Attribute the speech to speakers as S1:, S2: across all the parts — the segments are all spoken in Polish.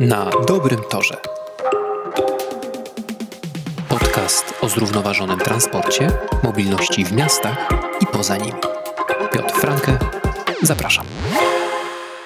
S1: Na dobrym torze. Podcast o zrównoważonym transporcie, mobilności w miastach i poza nimi. Piotr Franke, zapraszam.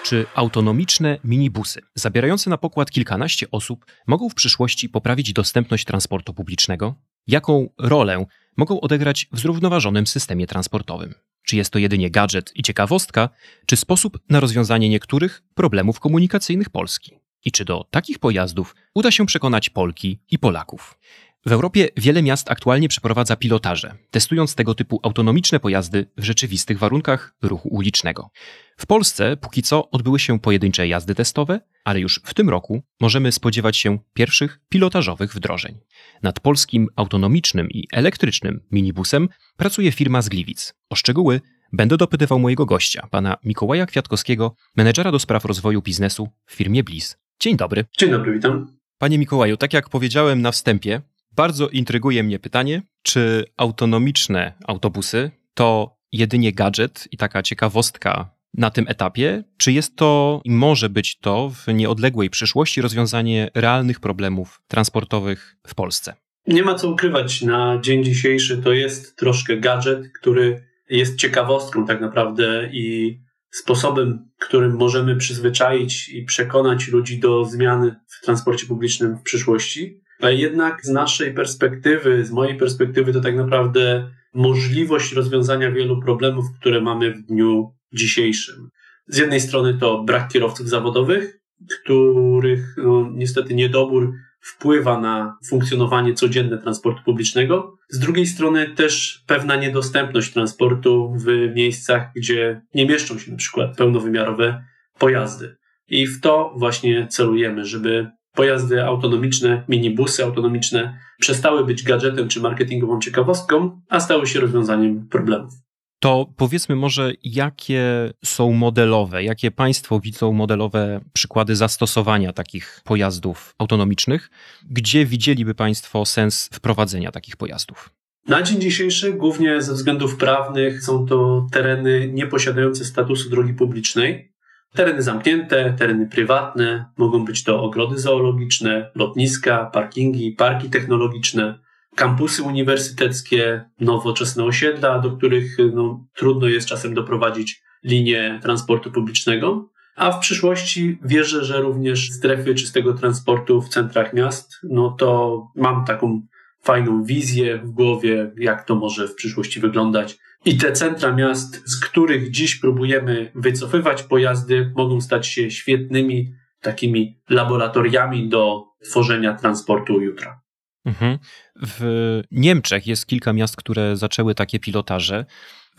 S2: Czy autonomiczne minibusy, zabierające na pokład kilkanaście osób, mogą w przyszłości poprawić dostępność transportu publicznego? Jaką rolę mogą odegrać w zrównoważonym systemie transportowym? Czy jest to jedynie gadżet i ciekawostka, czy sposób na rozwiązanie niektórych problemów komunikacyjnych Polski? I czy do takich pojazdów uda się przekonać Polki i Polaków? W Europie wiele miast aktualnie przeprowadza pilotaże, testując tego typu autonomiczne pojazdy w rzeczywistych warunkach ruchu ulicznego. W Polsce póki co odbyły się pojedyncze jazdy testowe, ale już w tym roku możemy spodziewać się pierwszych pilotażowych wdrożeń. Nad polskim autonomicznym i elektrycznym minibusem pracuje firma z Gliwic. O szczegóły będę dopytywał mojego gościa, pana Mikołaja Kwiatkowskiego, menedżera do spraw rozwoju biznesu w firmie Bliss. Dzień dobry.
S3: Dzień dobry, witam.
S2: Panie Mikołaju, tak jak powiedziałem na wstępie, bardzo intryguje mnie pytanie, czy autonomiczne autobusy to jedynie gadżet i taka ciekawostka na tym etapie, czy jest to i może być to w nieodległej przyszłości rozwiązanie realnych problemów transportowych w Polsce?
S3: Nie ma co ukrywać, na dzień dzisiejszy to jest troszkę gadżet, który jest ciekawostką tak naprawdę i sposobem, którym możemy przyzwyczaić i przekonać ludzi do zmiany w transporcie publicznym w przyszłości. A jednak z naszej perspektywy, z mojej perspektywy, to tak naprawdę możliwość rozwiązania wielu problemów, które mamy w dniu dzisiejszym. Z jednej strony to brak kierowców zawodowych, których no, niestety niedobór wpływa na funkcjonowanie codzienne transportu publicznego. Z drugiej strony też pewna niedostępność transportu w miejscach, gdzie nie mieszczą się na przykład pełnowymiarowe pojazdy. I w to właśnie celujemy, żeby pojazdy autonomiczne, minibusy autonomiczne przestały być gadżetem czy marketingową ciekawostką, a stały się rozwiązaniem problemów.
S2: To powiedzmy może, jakie są modelowe, jakie Państwo widzą modelowe przykłady zastosowania takich pojazdów autonomicznych? Gdzie widzieliby Państwo sens wprowadzenia takich pojazdów?
S3: Na dzień dzisiejszy, głównie ze względów prawnych, są to tereny nieposiadające statusu drogi publicznej. Tereny zamknięte, tereny prywatne, mogą być to ogrody zoologiczne, lotniska, parkingi, parki technologiczne kampusy uniwersyteckie, nowoczesne osiedla, do których no, trudno jest czasem doprowadzić linię transportu publicznego. A w przyszłości wierzę, że również strefy czystego transportu w centrach miast, no to mam taką fajną wizję w głowie, jak to może w przyszłości wyglądać. I te centra miast, z których dziś próbujemy wycofywać pojazdy, mogą stać się świetnymi takimi laboratoriami do tworzenia transportu jutra.
S2: Mhm. W Niemczech jest kilka miast, które zaczęły takie pilotaże.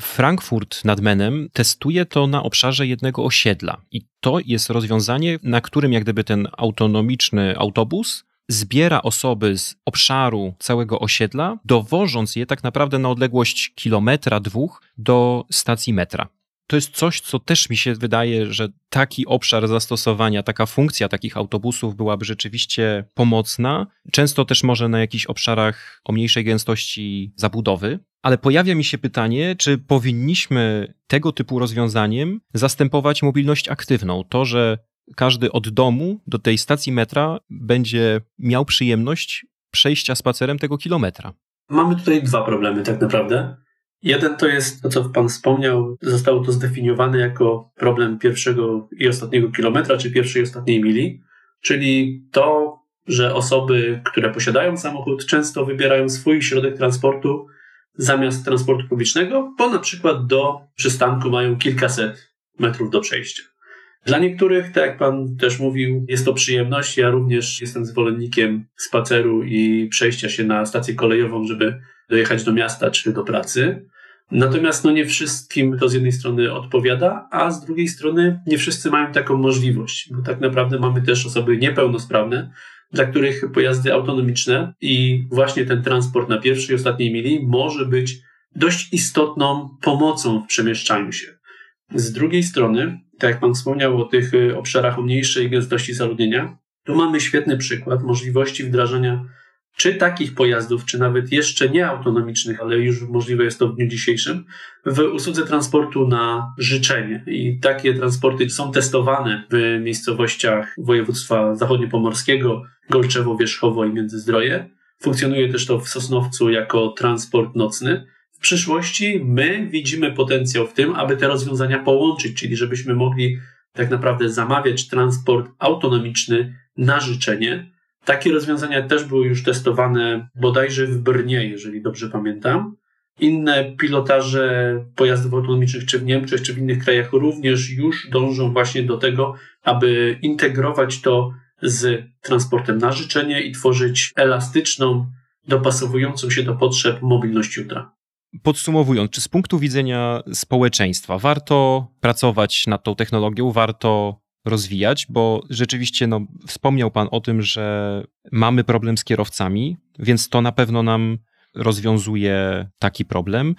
S2: Frankfurt nad Menem testuje to na obszarze jednego osiedla i to jest rozwiązanie, na którym jak gdyby ten autonomiczny autobus zbiera osoby z obszaru całego osiedla, dowożąc je tak naprawdę na odległość kilometra, dwóch do stacji metra to jest coś, co też mi się wydaje, że taki obszar zastosowania, taka funkcja takich autobusów byłaby rzeczywiście pomocna. Często też może na jakichś obszarach o mniejszej gęstości zabudowy. Ale pojawia mi się pytanie, czy powinniśmy tego typu rozwiązaniem zastępować mobilność aktywną? To, że każdy od domu do tej stacji metra będzie miał przyjemność przejścia spacerem tego kilometra.
S3: Mamy tutaj dwa problemy, tak naprawdę. Jeden to jest to, co Pan wspomniał, zostało to zdefiniowane jako problem pierwszego i ostatniego kilometra, czy pierwszej i ostatniej mili, czyli to, że osoby, które posiadają samochód, często wybierają swój środek transportu zamiast transportu publicznego, bo na przykład do przystanku mają kilkaset metrów do przejścia. Dla niektórych, tak jak Pan też mówił, jest to przyjemność. Ja również jestem zwolennikiem spaceru i przejścia się na stację kolejową, żeby dojechać do miasta czy do pracy. Natomiast no nie wszystkim to z jednej strony odpowiada, a z drugiej strony nie wszyscy mają taką możliwość, bo tak naprawdę mamy też osoby niepełnosprawne, dla których pojazdy autonomiczne i właśnie ten transport na pierwszej i ostatniej mili może być dość istotną pomocą w przemieszczaniu się. Z drugiej strony, tak jak Pan wspomniał o tych obszarach o mniejszej gęstości zaludnienia, tu mamy świetny przykład możliwości wdrażania czy takich pojazdów, czy nawet jeszcze nie autonomicznych, ale już możliwe jest to w dniu dzisiejszym, w usłudze transportu na życzenie. I takie transporty są testowane w miejscowościach województwa zachodniopomorskiego, Golczewo, Wierzchowo i Międzyzdroje. Funkcjonuje też to w Sosnowcu jako transport nocny. W przyszłości my widzimy potencjał w tym, aby te rozwiązania połączyć, czyli żebyśmy mogli tak naprawdę zamawiać transport autonomiczny na życzenie. Takie rozwiązania też były już testowane bodajże w Brnie, jeżeli dobrze pamiętam. Inne pilotaże pojazdów autonomicznych, czy w Niemczech, czy w innych krajach, również już dążą właśnie do tego, aby integrować to z transportem na życzenie i tworzyć elastyczną, dopasowującą się do potrzeb mobilność jutra.
S2: Podsumowując, czy z punktu widzenia społeczeństwa warto pracować nad tą technologią, warto rozwijać, bo rzeczywiście no, wspomniał Pan o tym, że mamy problem z kierowcami, więc to na pewno nam rozwiązuje taki problem.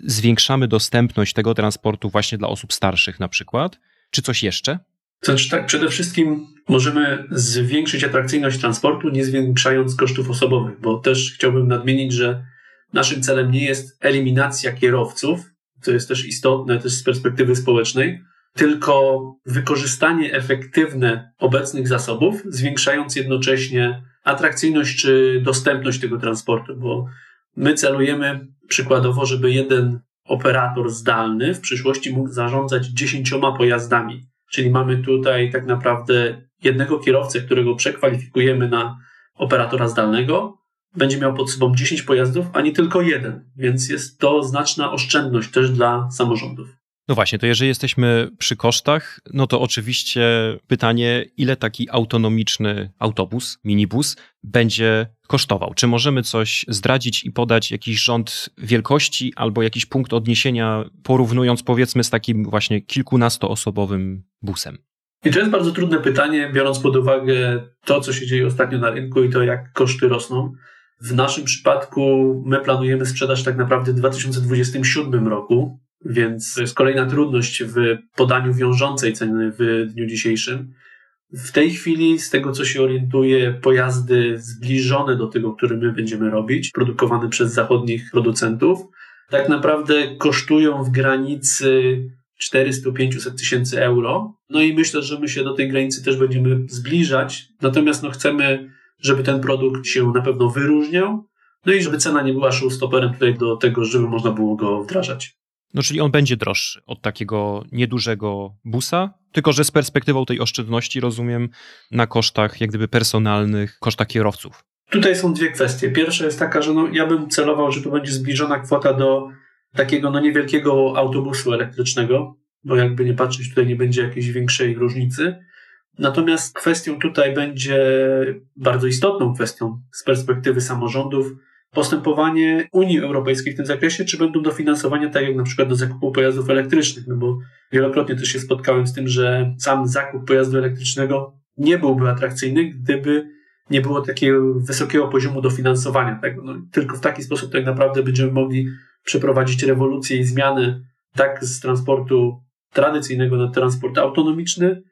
S2: Zwiększamy dostępność tego transportu właśnie dla osób starszych na przykład. Czy coś jeszcze?
S3: Znaczy tak, przede wszystkim możemy zwiększyć atrakcyjność transportu, nie zwiększając kosztów osobowych, bo też chciałbym nadmienić, że naszym celem nie jest eliminacja kierowców, to jest też istotne też z perspektywy społecznej, tylko wykorzystanie efektywne obecnych zasobów, zwiększając jednocześnie atrakcyjność czy dostępność tego transportu, bo my celujemy przykładowo, żeby jeden operator zdalny w przyszłości mógł zarządzać dziesięcioma pojazdami. Czyli mamy tutaj tak naprawdę jednego kierowcę, którego przekwalifikujemy na operatora zdalnego, będzie miał pod sobą 10 pojazdów, a nie tylko jeden, więc jest to znaczna oszczędność też dla samorządów.
S2: No właśnie, to jeżeli jesteśmy przy kosztach, no to oczywiście pytanie, ile taki autonomiczny autobus, minibus będzie kosztował? Czy możemy coś zdradzić i podać jakiś rząd wielkości albo jakiś punkt odniesienia, porównując powiedzmy z takim właśnie kilkunastoosobowym busem?
S3: I to jest bardzo trudne pytanie, biorąc pod uwagę to, co się dzieje ostatnio na rynku i to, jak koszty rosną. W naszym przypadku my planujemy sprzedaż tak naprawdę w 2027 roku, więc to jest kolejna trudność w podaniu wiążącej ceny w dniu dzisiejszym. W tej chwili, z tego co się orientuję, pojazdy zbliżone do tego, który my będziemy robić, produkowane przez zachodnich producentów, tak naprawdę kosztują w granicy 400-500 tysięcy euro. No i myślę, że my się do tej granicy też będziemy zbliżać. Natomiast no, chcemy, żeby ten produkt się na pewno wyróżniał. No i żeby cena nie była showstopperem tutaj do tego, żeby można było go wdrażać.
S2: No czyli on będzie droższy od takiego niedużego busa, tylko że z perspektywą tej oszczędności rozumiem na kosztach jak gdyby personalnych, kosztach kierowców.
S3: Tutaj są dwie kwestie. Pierwsza jest taka, że no, ja bym celował, że to będzie zbliżona kwota do takiego no, niewielkiego autobusu elektrycznego, bo jakby nie patrzeć, tutaj nie będzie jakiejś większej różnicy. Natomiast kwestią tutaj będzie bardzo istotną kwestią z perspektywy samorządów postępowanie Unii Europejskiej w tym zakresie, czy będą dofinansowania, tak jak na przykład do zakupu pojazdów elektrycznych, no bo wielokrotnie też się spotkałem z tym, że sam zakup pojazdu elektrycznego nie byłby atrakcyjny, gdyby nie było takiego wysokiego poziomu dofinansowania tego. No, tylko w taki sposób tak naprawdę będziemy mogli przeprowadzić rewolucję i zmiany tak z transportu tradycyjnego na transport autonomiczny,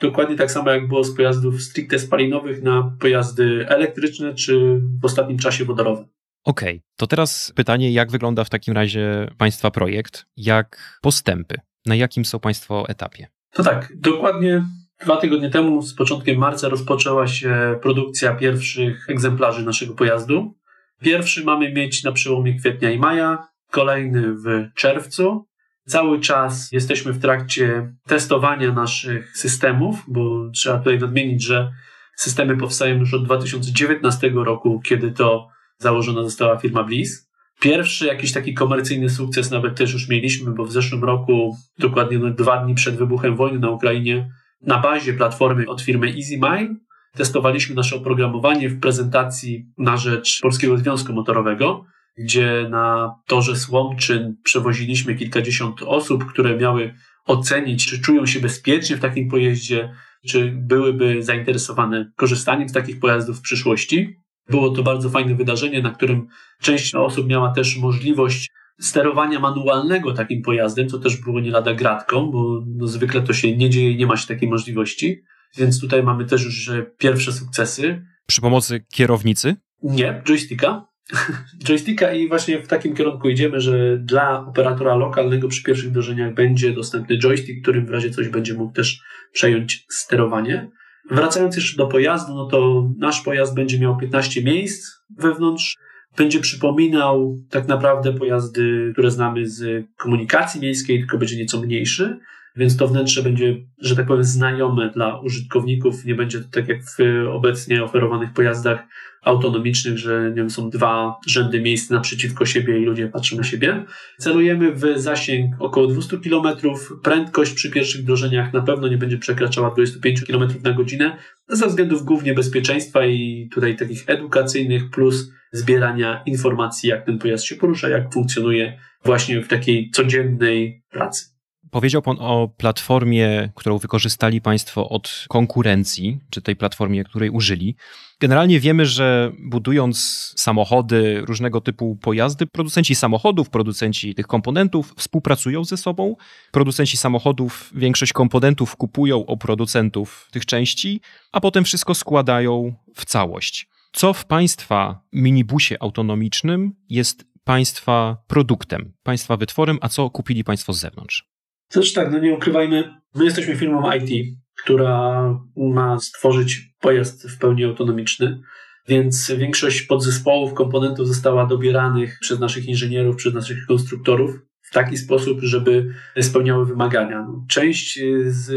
S3: dokładnie tak samo jak było z pojazdów stricte spalinowych na pojazdy elektryczne, czy w ostatnim czasie wodorowe.
S2: Okej, okay. to teraz pytanie, jak wygląda w takim razie Państwa projekt? Jak postępy? Na jakim są Państwo etapie?
S3: To tak, dokładnie dwa tygodnie temu, z początkiem marca, rozpoczęła się produkcja pierwszych egzemplarzy naszego pojazdu. Pierwszy mamy mieć na przełomie kwietnia i maja, kolejny w czerwcu. Cały czas jesteśmy w trakcie testowania naszych systemów, bo trzeba tutaj nadmienić, że systemy powstają już od 2019 roku, kiedy to założona została firma Bliss. Pierwszy jakiś taki komercyjny sukces nawet też już mieliśmy, bo w zeszłym roku, dokładnie dwa dni przed wybuchem wojny na Ukrainie, na bazie platformy od firmy EasyMile testowaliśmy nasze oprogramowanie w prezentacji na rzecz Polskiego Związku Motorowego, gdzie na torze Słomczyn przewoziliśmy kilkadziesiąt osób, które miały ocenić, czy czują się bezpiecznie w takim pojeździe, czy byłyby zainteresowane korzystaniem z takich pojazdów w przyszłości. Było to bardzo fajne wydarzenie, na którym część osób miała też możliwość sterowania manualnego takim pojazdem, co też było nie lada gratką, bo no zwykle to się nie dzieje nie ma się takiej możliwości. Więc tutaj mamy też już pierwsze sukcesy.
S2: Przy pomocy kierownicy?
S3: Nie, joysticka. joysticka i właśnie w takim kierunku idziemy, że dla operatora lokalnego przy pierwszych wdrożeniach będzie dostępny joystick, którym w razie coś będzie mógł też przejąć sterowanie. Wracając jeszcze do pojazdu, no to nasz pojazd będzie miał 15 miejsc wewnątrz. Będzie przypominał tak naprawdę pojazdy, które znamy z komunikacji miejskiej, tylko będzie nieco mniejszy więc to wnętrze będzie, że tak powiem, znajome dla użytkowników. Nie będzie to tak jak w obecnie oferowanych pojazdach autonomicznych, że nie wiem, są dwa rzędy miejsc naprzeciwko siebie i ludzie patrzą na siebie. Celujemy w zasięg około 200 km. Prędkość przy pierwszych wdrożeniach na pewno nie będzie przekraczała 25 km na godzinę ze względów głównie bezpieczeństwa i tutaj takich edukacyjnych plus zbierania informacji, jak ten pojazd się porusza, jak funkcjonuje właśnie w takiej codziennej pracy.
S2: Powiedział Pan o platformie, którą wykorzystali Państwo od konkurencji, czy tej platformie, której użyli. Generalnie wiemy, że budując samochody, różnego typu pojazdy, producenci samochodów, producenci tych komponentów współpracują ze sobą. Producenci samochodów większość komponentów kupują u producentów tych części, a potem wszystko składają w całość. Co w Państwa minibusie autonomicznym jest Państwa produktem, Państwa wytworem, a co kupili Państwo z zewnątrz?
S3: Zresztą tak, no nie ukrywajmy, my jesteśmy firmą IT, która ma stworzyć pojazd w pełni autonomiczny, więc większość podzespołów, komponentów została dobieranych przez naszych inżynierów, przez naszych konstruktorów w taki sposób, żeby spełniały wymagania. No, część z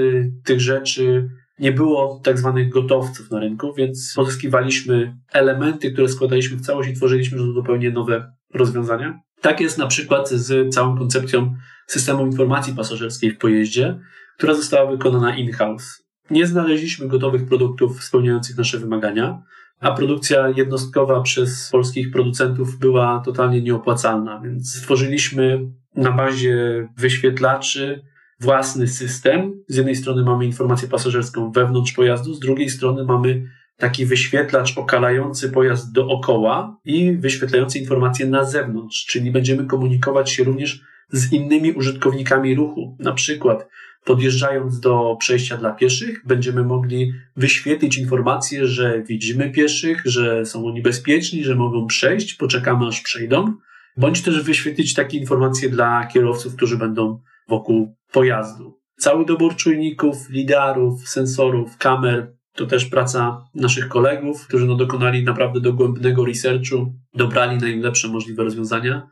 S3: tych rzeczy nie było tak zwanych gotowców na rynku, więc pozyskiwaliśmy elementy, które składaliśmy w całość i tworzyliśmy zupełnie nowe rozwiązania. Tak jest na przykład z całą koncepcją systemu informacji pasażerskiej w pojeździe, która została wykonana in-house. Nie znaleźliśmy gotowych produktów spełniających nasze wymagania, a produkcja jednostkowa przez polskich producentów była totalnie nieopłacalna, więc stworzyliśmy na bazie wyświetlaczy własny system. Z jednej strony mamy informację pasażerską wewnątrz pojazdu, z drugiej strony mamy taki wyświetlacz okalający pojazd dookoła i wyświetlający informacje na zewnątrz, czyli będziemy komunikować się również z innymi użytkownikami ruchu. Na przykład podjeżdżając do przejścia dla pieszych, będziemy mogli wyświetlić informację, że widzimy pieszych, że są oni bezpieczni, że mogą przejść, poczekamy aż przejdą, bądź też wyświetlić takie informacje dla kierowców, którzy będą wokół pojazdu. Cały dobór czujników, lidarów, sensorów, kamer to też praca naszych kolegów, którzy no dokonali naprawdę dogłębnego researchu, dobrali najlepsze możliwe rozwiązania.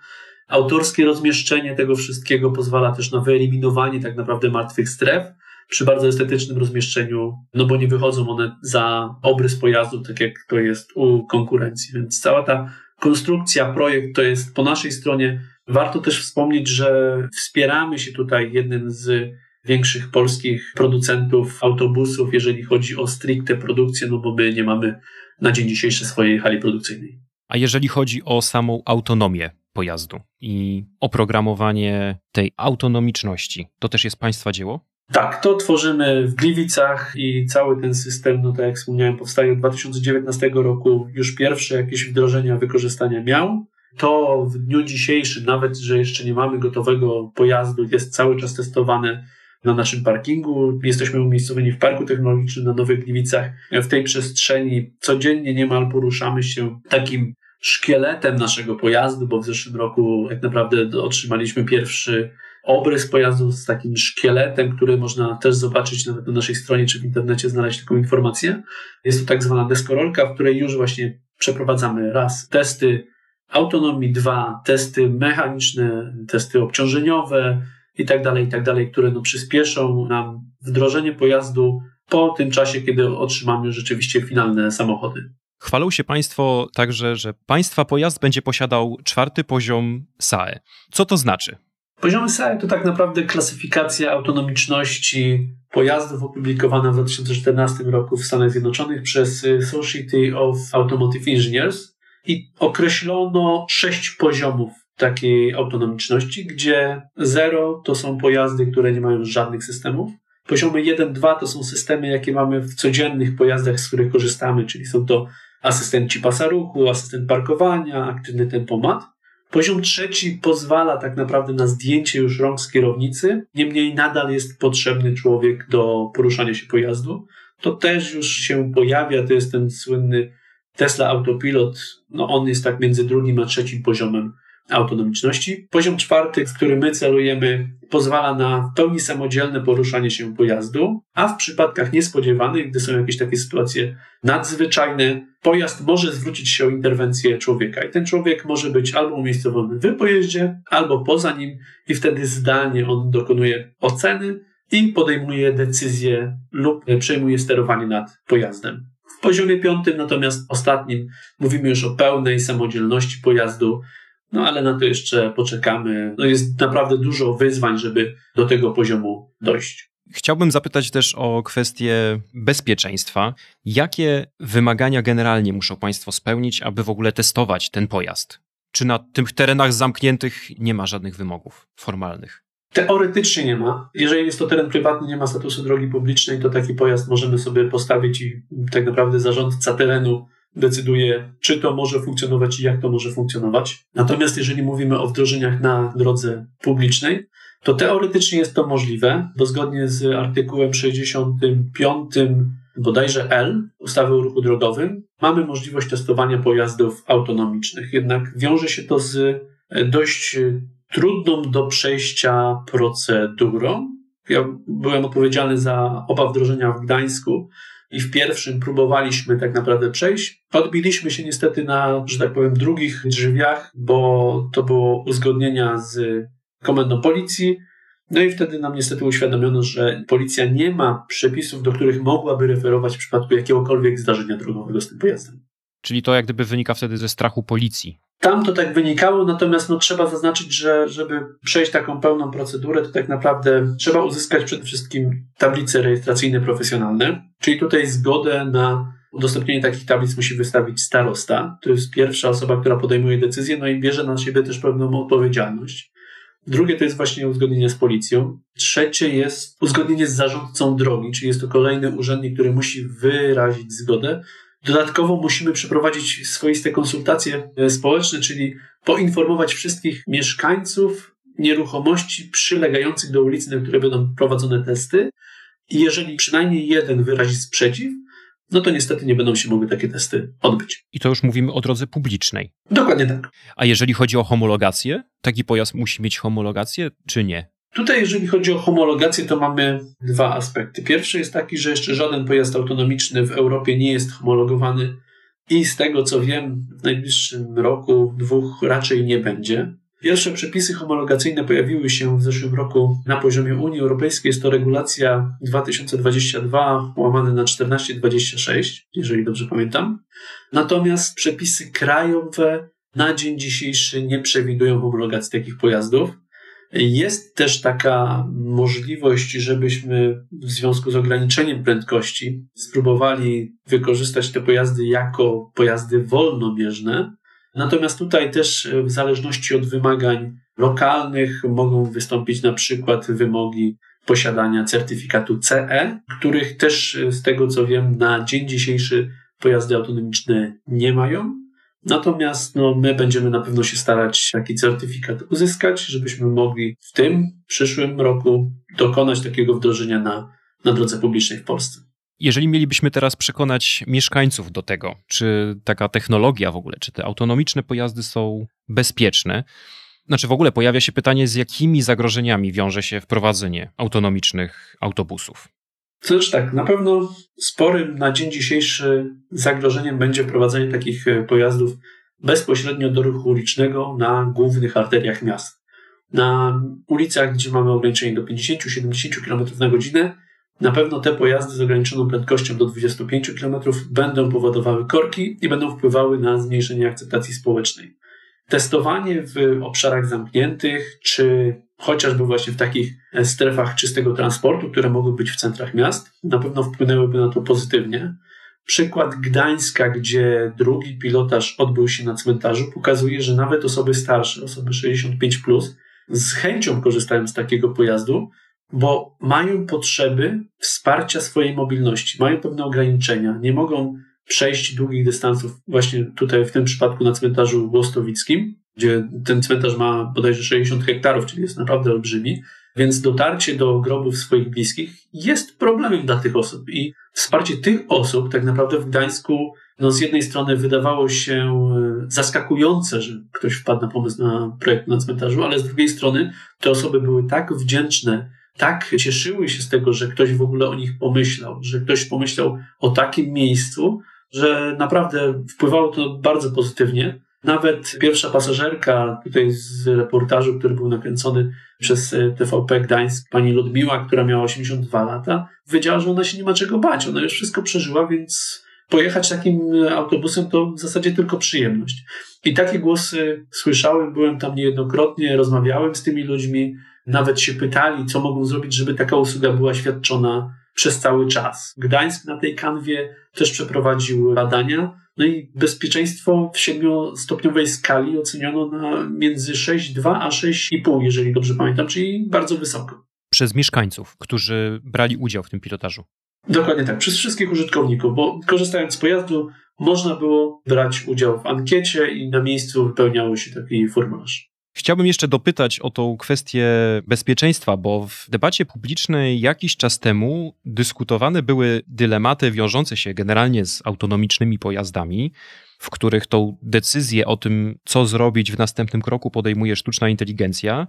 S3: Autorskie rozmieszczenie tego wszystkiego pozwala też na wyeliminowanie tak naprawdę martwych stref przy bardzo estetycznym rozmieszczeniu, no bo nie wychodzą one za obrys pojazdu, tak jak to jest u konkurencji. Więc cała ta konstrukcja, projekt to jest po naszej stronie. Warto też wspomnieć, że wspieramy się tutaj jednym z większych polskich producentów autobusów, jeżeli chodzi o stricte produkcję, no bo my nie mamy na dzień dzisiejszy swojej hali produkcyjnej.
S2: A jeżeli chodzi o samą autonomię pojazdu i oprogramowanie tej autonomiczności, to też jest Państwa dzieło?
S3: Tak, to tworzymy w Gliwicach i cały ten system, no tak jak wspomniałem, powstaje od 2019 roku. Już pierwsze jakieś wdrożenia wykorzystania miał. To w dniu dzisiejszym, nawet że jeszcze nie mamy gotowego pojazdu, jest cały czas testowane na naszym parkingu. Jesteśmy umiejscowieni w Parku Technologicznym na Nowych Gliwicach. W tej przestrzeni codziennie niemal poruszamy się takim szkieletem naszego pojazdu, bo w zeszłym roku tak naprawdę otrzymaliśmy pierwszy obrys pojazdu z takim szkieletem, który można też zobaczyć nawet na naszej stronie czy w internecie, znaleźć taką informację. Jest to tak zwana deskorolka, w której już właśnie przeprowadzamy raz testy autonomii, dwa testy mechaniczne, testy obciążeniowe, i tak dalej, i tak dalej, które no przyspieszą nam wdrożenie pojazdu po tym czasie, kiedy otrzymamy rzeczywiście finalne samochody.
S2: Chwalą się Państwo także, że Państwa pojazd będzie posiadał czwarty poziom SAE. Co to znaczy?
S3: Poziomy SAE to tak naprawdę klasyfikacja autonomiczności pojazdów opublikowana w 2014 roku w Stanach Zjednoczonych przez Society of Automotive Engineers i określono sześć poziomów takiej autonomiczności, gdzie 0 to są pojazdy, które nie mają żadnych systemów. Poziomy 1, 2 to są systemy, jakie mamy w codziennych pojazdach, z których korzystamy, czyli są to asystenci pasa ruchu, asystent parkowania, aktywny tempomat. Poziom trzeci pozwala tak naprawdę na zdjęcie już rąk z kierownicy, niemniej nadal jest potrzebny człowiek do poruszania się pojazdu. To też już się pojawia, to jest ten słynny Tesla Autopilot, no on jest tak między drugim a trzecim poziomem autonomiczności. Poziom czwarty, w który my celujemy, pozwala na w pełni samodzielne poruszanie się pojazdu, a w przypadkach niespodziewanych, gdy są jakieś takie sytuacje nadzwyczajne, pojazd może zwrócić się o interwencję człowieka. I ten człowiek może być albo umiejscowiony w pojeździe, albo poza nim, i wtedy zdalnie on dokonuje oceny i podejmuje decyzję lub przejmuje sterowanie nad pojazdem. W poziomie piątym, natomiast ostatnim, mówimy już o pełnej samodzielności pojazdu, no ale na to jeszcze poczekamy. No jest naprawdę dużo wyzwań, żeby do tego poziomu dojść.
S2: Chciałbym zapytać też o kwestię bezpieczeństwa. Jakie wymagania generalnie muszą Państwo spełnić, aby w ogóle testować ten pojazd? Czy na tych terenach zamkniętych nie ma żadnych wymogów formalnych?
S3: Teoretycznie nie ma. Jeżeli jest to teren prywatny, nie ma statusu drogi publicznej, to taki pojazd możemy sobie postawić i tak naprawdę zarządca terenu decyduje, czy to może funkcjonować i jak to może funkcjonować. Natomiast jeżeli mówimy o wdrożeniach na drodze publicznej, to teoretycznie jest to możliwe, bo zgodnie z artykułem 65 bodajże L ustawy o ruchu drogowym mamy możliwość testowania pojazdów autonomicznych. Jednak wiąże się to z dość trudną do przejścia procedurą. Ja byłem odpowiedzialny za oba wdrożenia w Gdańsku i w pierwszym próbowaliśmy tak naprawdę przejść. Odbiliśmy się niestety na, że tak powiem, drugich drzwiach, bo to było uzgodnienia z komendą policji. No i wtedy nam niestety uświadomiono, że policja nie ma przepisów, do których mogłaby referować w przypadku jakiegokolwiek zdarzenia drogowego z tym pojazdem.
S2: Czyli to jak gdyby wynika wtedy ze strachu policji.
S3: Tam to tak wynikało, natomiast no, trzeba zaznaczyć, że żeby przejść taką pełną procedurę, to tak naprawdę trzeba uzyskać przede wszystkim tablice rejestracyjne profesjonalne, czyli tutaj zgodę na udostępnienie takich tablic musi wystawić starosta. To jest pierwsza osoba, która podejmuje decyzję, no i bierze na siebie też pewną odpowiedzialność. Drugie to jest właśnie uzgodnienie z policją. Trzecie jest uzgodnienie z zarządcą drogi, czyli jest to kolejny urzędnik, który musi wyrazić zgodę. Dodatkowo musimy przeprowadzić swoiste konsultacje e, społeczne, czyli poinformować wszystkich mieszkańców nieruchomości przylegających do ulicy, na której będą prowadzone testy. I jeżeli przynajmniej jeden wyrazi sprzeciw, no to niestety nie będą się mogły takie testy odbyć.
S2: I to już mówimy o drodze publicznej.
S3: Dokładnie tak.
S2: A jeżeli chodzi o homologację, taki pojazd musi mieć homologację, czy nie?
S3: Tutaj, jeżeli chodzi o homologację, to mamy dwa aspekty. Pierwszy jest taki, że jeszcze żaden pojazd autonomiczny w Europie nie jest homologowany i z tego co wiem, w najbliższym roku, dwóch raczej nie będzie. Pierwsze przepisy homologacyjne pojawiły się w zeszłym roku na poziomie Unii Europejskiej. Jest to regulacja 2022 łamane na 1426, jeżeli dobrze pamiętam. Natomiast przepisy krajowe na dzień dzisiejszy nie przewidują homologacji takich pojazdów. Jest też taka możliwość, żebyśmy w związku z ograniczeniem prędkości spróbowali wykorzystać te pojazdy jako pojazdy wolnobieżne. Natomiast tutaj też w zależności od wymagań lokalnych mogą wystąpić na przykład wymogi posiadania certyfikatu CE, których też z tego co wiem na dzień dzisiejszy pojazdy autonomiczne nie mają. Natomiast no, my będziemy na pewno się starać taki certyfikat uzyskać, żebyśmy mogli w tym przyszłym roku dokonać takiego wdrożenia na, na drodze publicznej w Polsce.
S2: Jeżeli mielibyśmy teraz przekonać mieszkańców do tego, czy taka technologia w ogóle, czy te autonomiczne pojazdy są bezpieczne, znaczy w ogóle pojawia się pytanie, z jakimi zagrożeniami wiąże się wprowadzenie autonomicznych autobusów?
S3: Cóż, tak, na pewno sporym na dzień dzisiejszy zagrożeniem będzie wprowadzenie takich e, pojazdów bezpośrednio do ruchu ulicznego na głównych arteriach miast. Na ulicach, gdzie mamy ograniczenie do 50-70 km na godzinę, na pewno te pojazdy z ograniczoną prędkością do 25 km będą powodowały korki i będą wpływały na zmniejszenie akceptacji społecznej. Testowanie w obszarach zamkniętych, czy chociażby właśnie w takich e, strefach czystego transportu, które mogły być w centrach miast, na pewno wpłynęłyby na to pozytywnie. Przykład Gdańska, gdzie drugi pilotaż odbył się na cmentarzu, pokazuje, że nawet osoby starsze, osoby 65, plus, z chęcią korzystają z takiego pojazdu, bo mają potrzeby wsparcia swojej mobilności, mają pewne ograniczenia, nie mogą przejść długich dystansów, właśnie tutaj w tym przypadku na cmentarzu Łostowickim, gdzie ten cmentarz ma bodajże 60 hektarów, czyli jest naprawdę olbrzymi. Więc dotarcie do grobów swoich bliskich jest problemem dla tych osób. I wsparcie tych osób tak naprawdę w Gdańsku no z jednej strony wydawało się e, zaskakujące, że ktoś wpadł na pomysł na projekt na cmentarzu, ale z drugiej strony te osoby były tak wdzięczne, tak cieszyły się z tego, że ktoś w ogóle o nich pomyślał, że ktoś pomyślał o takim miejscu, że naprawdę wpływało to bardzo pozytywnie. Nawet pierwsza pasażerka tutaj z reportażu, który był nakręcony przez e, TVP Gdańsk, pani Ludmiła, która miała 82 lata, wiedziała, że ona się nie ma czego bać. Ona już wszystko przeżyła, więc pojechać takim autobusem to w zasadzie tylko przyjemność. I takie głosy słyszałem, byłem tam niejednokrotnie, rozmawiałem z tymi ludźmi, nawet się pytali, co mogą zrobić, żeby taka usługa była świadczona przez cały czas. Gdańsk na tej kanwie też przeprowadził badania, no i bezpieczeństwo w siedmiostopniowej skali oceniono na między 6,2 a 6,5, jeżeli dobrze pamiętam, czyli bardzo wysoko.
S2: Przez mieszkańców, którzy brali udział w tym pilotażu.
S3: Dokładnie tak, przez wszystkich użytkowników, bo korzystając z pojazdu można było brać udział w ankiecie i na miejscu wypełniało się taki formularz.
S2: Chciałbym jeszcze dopytać o tą kwestię bezpieczeństwa, bo w debacie publicznej jakiś czas temu dyskutowane były dylematy wiążące się generalnie z autonomicznymi pojazdami, w których tą decyzję o tym, co zrobić w następnym kroku, podejmuje sztuczna inteligencja.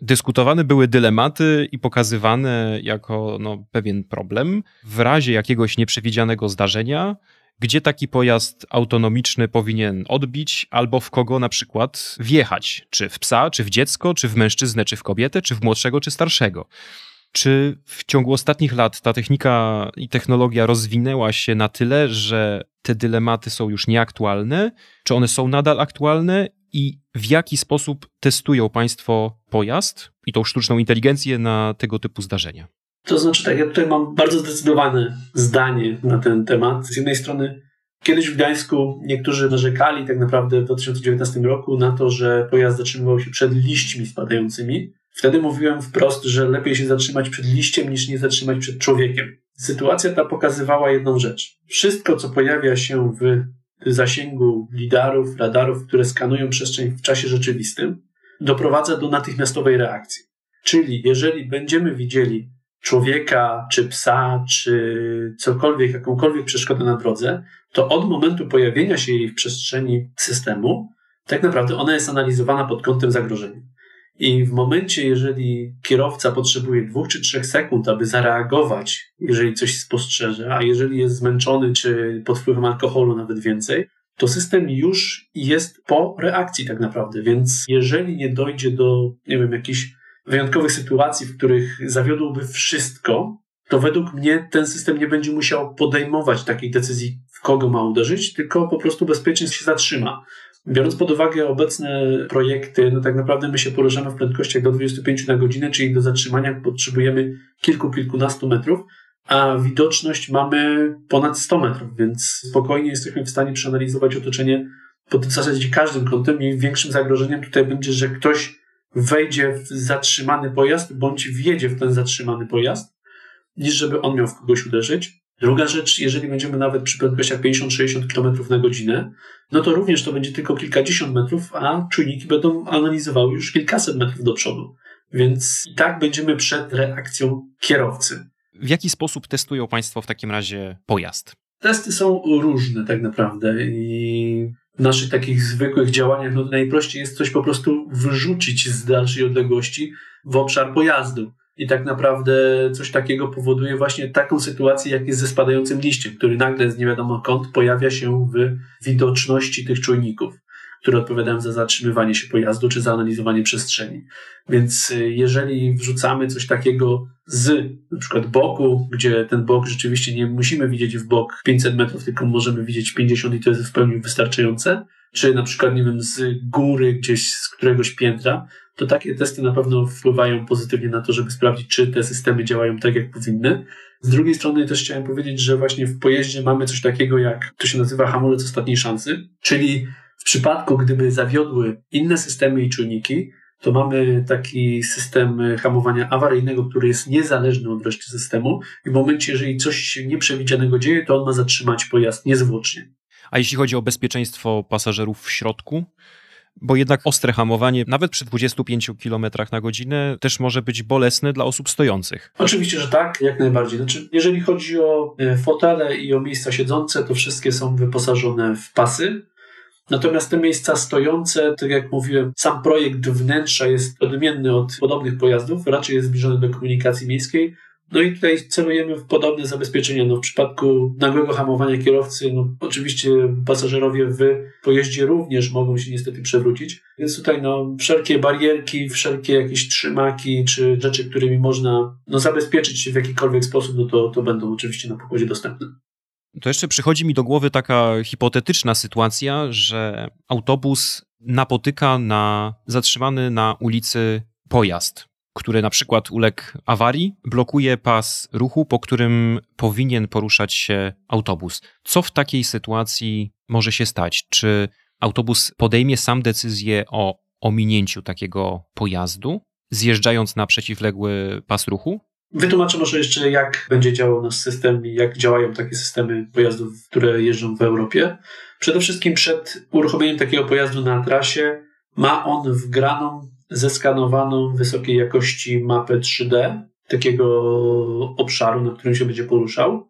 S2: Dyskutowane były dylematy i pokazywane jako no, pewien problem. W razie jakiegoś nieprzewidzianego zdarzenia, gdzie taki pojazd autonomiczny powinien odbić, albo w kogo na przykład wjechać, czy w psa, czy w dziecko, czy w mężczyznę, czy w kobietę, czy w młodszego, czy starszego. Czy w ciągu ostatnich lat ta technika i technologia rozwinęła się na tyle, że te dylematy są już nieaktualne? Czy one są nadal aktualne? I w jaki sposób testują Państwo pojazd i tą sztuczną inteligencję na tego typu zdarzenia?
S3: To znaczy tak, ja tutaj mam bardzo zdecydowane zdanie na ten temat. Z jednej strony Kiedyś w Gdańsku niektórzy narzekali tak naprawdę w 2019 roku na to, że pojazd zatrzymywał się przed liśćmi spadającymi. Wtedy mówiłem wprost, że lepiej się zatrzymać przed liściem niż nie zatrzymać przed człowiekiem. Sytuacja ta pokazywała jedną rzecz. Wszystko, co pojawia się w zasięgu lidarów, radarów, które skanują przestrzeń w czasie rzeczywistym, doprowadza do natychmiastowej reakcji. Czyli jeżeli będziemy widzieli człowieka, czy psa, czy cokolwiek, jakąkolwiek przeszkodę na drodze, to od momentu pojawienia się jej w przestrzeni systemu, tak naprawdę ona jest analizowana pod kątem zagrożenia. I w momencie, jeżeli kierowca potrzebuje dwóch czy trzech sekund, aby zareagować, jeżeli coś spostrzeże, a jeżeli jest zmęczony czy pod wpływem alkoholu nawet więcej, to system już jest po reakcji tak naprawdę. Więc jeżeli nie dojdzie do, nie wiem, jakichś wyjątkowych sytuacji, w których zawiodłoby wszystko, to według mnie ten system nie będzie musiał podejmować takiej decyzji, w kogo ma uderzyć, tylko po prostu bezpiecznie się zatrzyma. Biorąc pod uwagę obecne projekty, no tak naprawdę my się poruszamy w prędkościach do 25 na godzinę, czyli do zatrzymania potrzebujemy kilku, kilkunastu metrów, a widoczność mamy ponad 100 metrów, więc spokojnie jesteśmy w stanie przeanalizować otoczenie pod w zasadzie każdym kątem i większym zagrożeniem tutaj będzie, że ktoś wejdzie w zatrzymany pojazd bądź wjedzie w ten zatrzymany pojazd, niż żeby on miał w kogoś uderzyć. Druga rzecz, jeżeli będziemy nawet przy prędkościach 50-60 km na godzinę, no to również to będzie tylko kilkadziesiąt metrów, a czujniki będą analizowały już kilkaset metrów do przodu. Więc i tak będziemy przed reakcją kierowcy.
S2: W jaki sposób testują Państwo w takim razie pojazd?
S3: Testy są różne tak naprawdę i naszych takich zwykłych działaniach no najprościej jest coś po prostu wyrzucić z dalszej odległości w obszar pojazdu. I tak naprawdę coś takiego powoduje właśnie taką sytuację, jak jest ze spadającym liściem, który nagle z nie wiadomo kąt pojawia się w widoczności tych czujników, które odpowiadają za zatrzymywanie się pojazdu czy za analizowanie przestrzeni. Więc y, jeżeli wrzucamy coś takiego z na przykład boku, gdzie ten bok rzeczywiście nie musimy widzieć w bok 500 metrów, tylko możemy widzieć 50 i to jest w pełni wystarczające, czy na przykład, nie wiem, z góry gdzieś z któregoś piętra, to takie testy na pewno wpływają pozytywnie na to, żeby sprawdzić, czy te systemy działają tak, jak powinny. Z drugiej strony też chciałem powiedzieć, że właśnie w pojeździe mamy coś takiego, jak to się nazywa hamulec ostatniej szansy, czyli przypadku, gdyby zawiodły inne systemy i czujniki, to mamy taki system hamowania awaryjnego, który jest niezależny od reszty systemu i w momencie, jeżeli coś się nieprzewidzianego dzieje, to on ma zatrzymać pojazd niezwłocznie.
S2: A jeśli chodzi o bezpieczeństwo pasażerów w środku, bo jednak ostre hamowanie, nawet przy 25 km na godzinę, też może być bolesne dla osób stojących.
S3: Oczywiście, że tak, jak najbardziej. Znaczy, jeżeli chodzi o e, fotele i o miejsca siedzące, to wszystkie są wyposażone w pasy. Natomiast te miejsca stojące, tak jak mówiłem, sam projekt wnętrza jest odmienny od podobnych pojazdów, raczej jest zbliżony do komunikacji miejskiej. No i tutaj celujemy w podobne zabezpieczenia. No w przypadku nagłego hamowania kierowcy, no oczywiście pasażerowie w pojeździe również mogą się niestety przewrócić. Więc tutaj no wszelkie barierki, wszelkie jakieś trzymaki, czy rzeczy, którymi można no, zabezpieczyć się w jakikolwiek sposób, no to, to będą oczywiście na pokładzie dostępne.
S2: To jeszcze przychodzi mi do głowy taka hipotetyczna sytuacja, że autobus napotyka na zatrzymany na ulicy pojazd który na przykład uległ awarii, blokuje pas ruchu, po którym powinien poruszać się autobus. Co w takiej sytuacji może się stać? Czy autobus podejmie sam decyzję o ominięciu takiego pojazdu, zjeżdżając na przeciwległy pas ruchu?
S3: Wytłumaczę może jeszcze, jak będzie działał nasz system i jak działają takie systemy pojazdów, które jeżdżą w Europie. Przede wszystkim przed uruchomieniem takiego pojazdu na trasie ma on wgraną zeskanowaną wysokiej jakości mapę 3D takiego obszaru, na którym się będzie poruszał.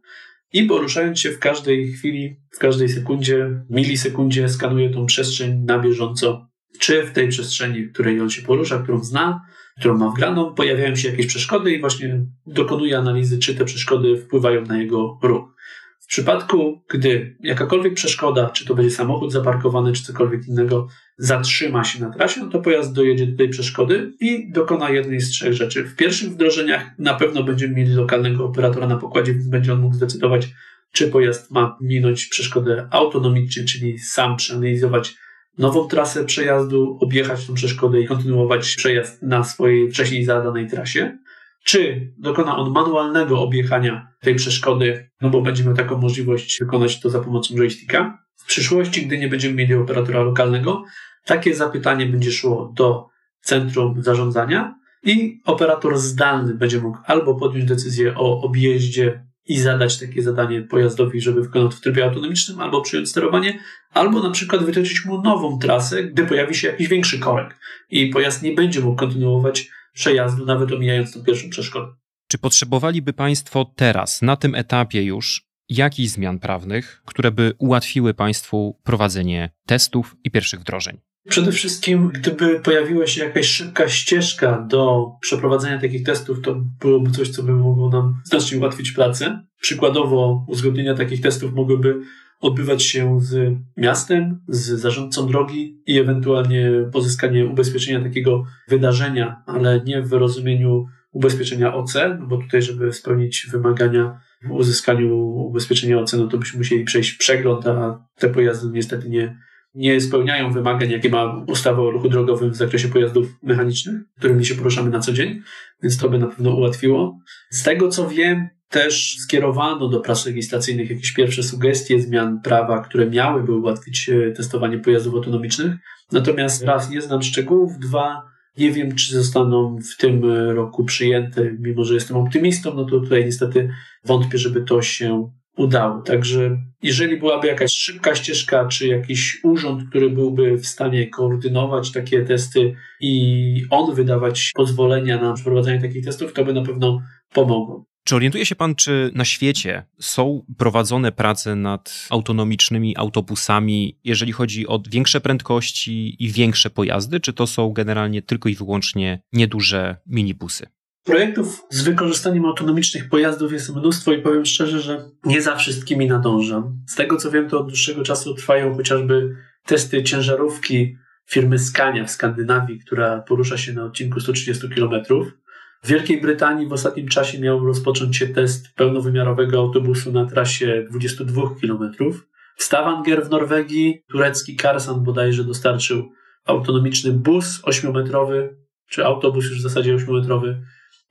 S3: I poruszając się w każdej chwili, w każdej sekundzie, milisekundzie, skanuje tą przestrzeń na bieżąco. Czy w tej przestrzeni, w której on się porusza, którą zna, którą ma wgraną, pojawiają się jakieś przeszkody i właśnie dokonuje analizy, czy te przeszkody wpływają na jego ruch. W przypadku, gdy jakakolwiek przeszkoda, czy to będzie samochód zaparkowany, czy cokolwiek innego, zatrzyma się na trasie, no to pojazd dojedzie do tej przeszkody i dokona jednej z trzech rzeczy. W pierwszych wdrożeniach na pewno będziemy mieli lokalnego operatora na pokładzie, więc będzie on mógł zdecydować, czy pojazd ma minąć przeszkodę autonomicznie, czyli sam przeanalizować nową trasę przejazdu, objechać tą przeszkodę i kontynuować przejazd na swojej wcześniej zadanej trasie czy dokona on manualnego objechania tej przeszkody, no bo będziemy taką możliwość wykonać to za pomocą joysticka. W przyszłości, gdy nie będziemy mieli operatora lokalnego, takie zapytanie będzie szło do centrum zarządzania i operator zdalny będzie mógł albo podjąć decyzję o objeździe i zadać takie zadanie pojazdowi, żeby wykonał w trybie autonomicznym, albo przyjąć sterowanie, albo na przykład wytyczyć mu nową trasę, gdy pojawi się jakiś większy korek i pojazd nie będzie mógł kontynuować przejazdu, nawet omijając tą pierwszą przeszkodę.
S2: Czy potrzebowaliby Państwo teraz, na tym etapie już, jakichś zmian prawnych, które by ułatwiły Państwu prowadzenie testów i pierwszych wdrożeń?
S3: Przede wszystkim, gdyby pojawiła się jakaś szybka ścieżka do przeprowadzenia takich testów, to byłoby coś, co by mogło nam znacznie ułatwić pracę. Przykładowo, uzgodnienia takich testów mogłyby odbywać się z miastem, z zarządcą drogi i ewentualnie pozyskanie ubezpieczenia takiego wydarzenia, ale nie w rozumieniu ubezpieczenia OC, no bo tutaj, żeby spełnić wymagania w uzyskaniu ubezpieczenia OC, no to byśmy musieli przejść przegląd, a te pojazdy niestety nie, nie spełniają wymagań, jakie ma ustawa o ruchu drogowym w zakresie pojazdów mechanicznych, którymi się poruszamy na co dzień, więc to by na pewno ułatwiło. Z tego co wiem, też skierowano do prac legislacyjnych jakieś pierwsze sugestie zmian prawa, które miałyby ułatwić e, testowanie pojazdów autonomicznych. Natomiast raz, nie znam szczegółów, dwa, nie wiem, czy zostaną w tym roku przyjęte, mimo że jestem optymistą, no to tutaj niestety wątpię, żeby to się udało. Także jeżeli byłaby jakaś szybka ścieżka, czy jakiś urząd, który byłby w stanie koordynować takie testy i on wydawać pozwolenia na przeprowadzanie takich testów, to by na pewno pomogło.
S2: Czy orientuje się Pan, czy na świecie są prowadzone prace nad autonomicznymi autobusami, jeżeli chodzi o większe prędkości i większe pojazdy, czy to są generalnie tylko i wyłącznie nieduże minibusy?
S3: Projektów z wykorzystaniem autonomicznych pojazdów jest mnóstwo i powiem szczerze, że nie za wszystkimi nadążam. Z tego co wiem, to od dłuższego czasu trwają chociażby testy ciężarówki firmy Scania w Skandynawii, która porusza się na odcinku 130 km. W Wielkiej Brytanii w ostatnim czasie miał rozpocząć się test pełnowymiarowego autobusu na trasie 22 km. W Stavanger w Norwegii turecki Karsan bodajże dostarczył autonomiczny bus 8-metrowy, czy autobus już w zasadzie 8-metrowy,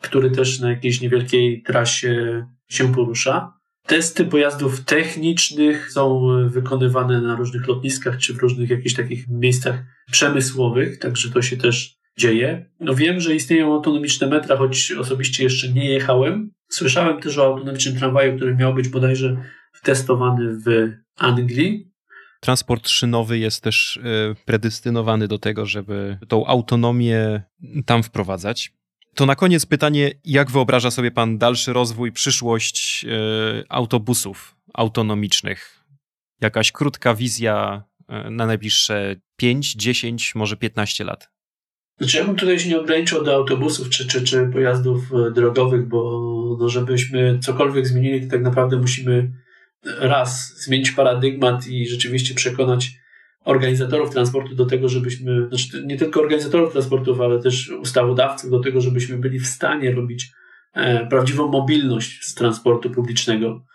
S3: który też na jakiejś niewielkiej trasie się porusza. Testy pojazdów technicznych są wykonywane na różnych lotniskach czy w różnych jakichś takich miejscach przemysłowych, także to się też dzieje. No wiem, że istnieją autonomiczne metra, choć osobiście jeszcze nie jechałem. Słyszałem też o autonomicznym tramwaju, który miał być bodajże testowany w Anglii.
S2: transport szynowy jest też e, predystynowany do tego, żeby tą autonomię tam wprowadzać. To na koniec pytanie, jak wyobraża sobie Pan dalszy rozwój, przyszłość e, autobusów autonomicznych? Jakaś krótka wizja e, na najbliższe 5, 10, może 15 lat?
S3: Znaczy, ja bym tutaj się nie ograniczał do autobusów czy, czy, czy pojazdów drogowych, bo no, żebyśmy cokolwiek zmienili, to tak naprawdę musimy raz zmienić paradygmat i rzeczywiście przekonać organizatorów transportu do tego, żebyśmy, znaczy nie tylko organizatorów transportów, ale też ustawodawców do tego, żebyśmy byli w stanie robić e, prawdziwą mobilność z transportu publicznego,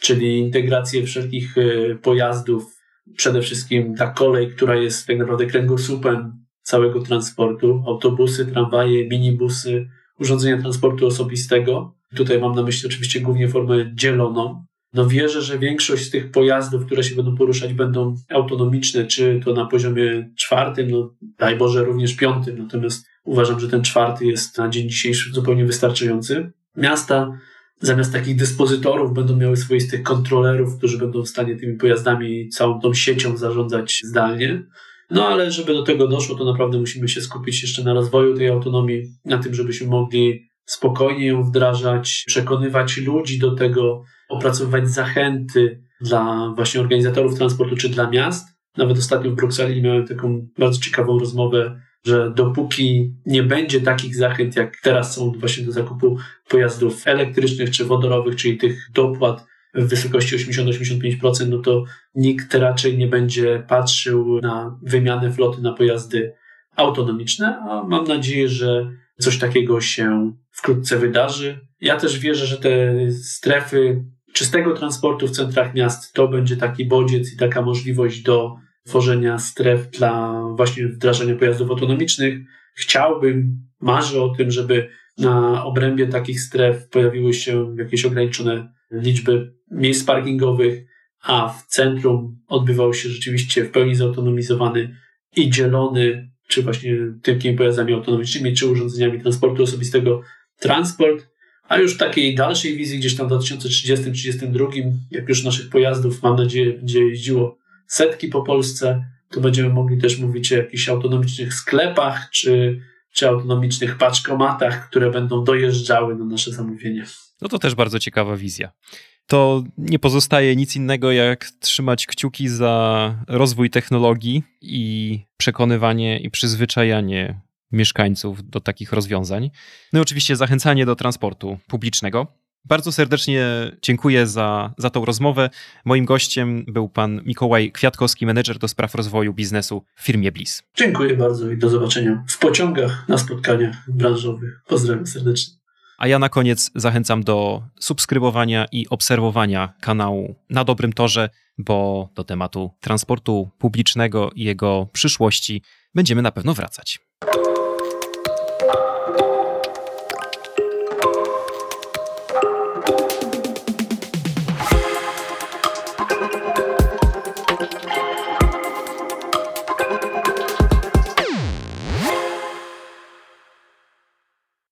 S3: czyli integrację wszelkich e, pojazdów, przede wszystkim ta kolej, która jest tak naprawdę kręgosłupem całego transportu, autobusy, tramwaje, minibusy, urządzenia transportu osobistego. Tutaj mam na myśli oczywiście głównie formę dzieloną, no wierzę, że większość z tych pojazdów, które się będą poruszać, będą autonomiczne, czy to na poziomie czwartym, no daj Boże również piątym, natomiast uważam, że ten czwarty jest na dzień dzisiejszy zupełnie wystarczający. Miasta zamiast takich dyspozytorów będą miały swoistych kontrolerów, którzy będą w stanie tymi pojazdami, całą tą siecią zarządzać zdalnie. No ale żeby do tego doszło, to naprawdę musimy się skupić jeszcze na rozwoju tej autonomii, na tym, żebyśmy mogli spokojnie ją wdrażać, przekonywać ludzi do tego, opracowywać zachęty dla właśnie organizatorów transportu czy dla miast. Nawet ostatnio w Brukseli miałem taką bardzo ciekawą rozmowę, że dopóki nie będzie takich zachęt, jak teraz są właśnie do zakupu pojazdów elektrycznych czy wodorowych, czyli tych dopłat w wysokości 80-85%, no to nikt raczej nie będzie patrzył na wymianę floty na pojazdy autonomiczne, a mam nadzieję, że coś takiego się wkrótce wydarzy. Ja też wierzę, że te strefy czystego transportu w centrach miast to będzie taki bodziec i taka możliwość do tworzenia stref dla właśnie wdrażania pojazdów autonomicznych. Chciałbym, marzę o tym, żeby na obrębie takich stref pojawiły się jakieś ograniczone liczby miejsc parkingowych, a w centrum odbywał się rzeczywiście w pełni zautonomizowany i dzielony, czy właśnie tymi pojazdami autonomicznymi, czy urządzeniami transportu osobistego transport, a już w takiej dalszej wizji, gdzieś tam w 2030-2032, jak już naszych pojazdów, mam nadzieję, będzie jeździło setki po Polsce, to będziemy mogli też mówić o jakichś autonomicznych sklepach, czy, czy autonomicznych paczkomatach, które będą dojeżdżały na nasze zamówienia.
S2: No to też bardzo ciekawa wizja. To nie pozostaje nic innego, jak trzymać kciuki za rozwój technologii i przekonywanie i przyzwyczajanie mieszkańców do takich rozwiązań. No i oczywiście zachęcanie do transportu publicznego. Bardzo serdecznie dziękuję za, za tą rozmowę. Moim gościem był pan Mikołaj Kwiatkowski, menedżer do spraw rozwoju biznesu w firmie Bliss.
S3: Dziękuję bardzo i do zobaczenia w pociągach, na spotkaniach branżowych. Pozdrawiam serdecznie.
S2: A ja na koniec zachęcam do subskrybowania i obserwowania kanału na dobrym torze, bo do tematu transportu publicznego i jego przyszłości będziemy na pewno wracać.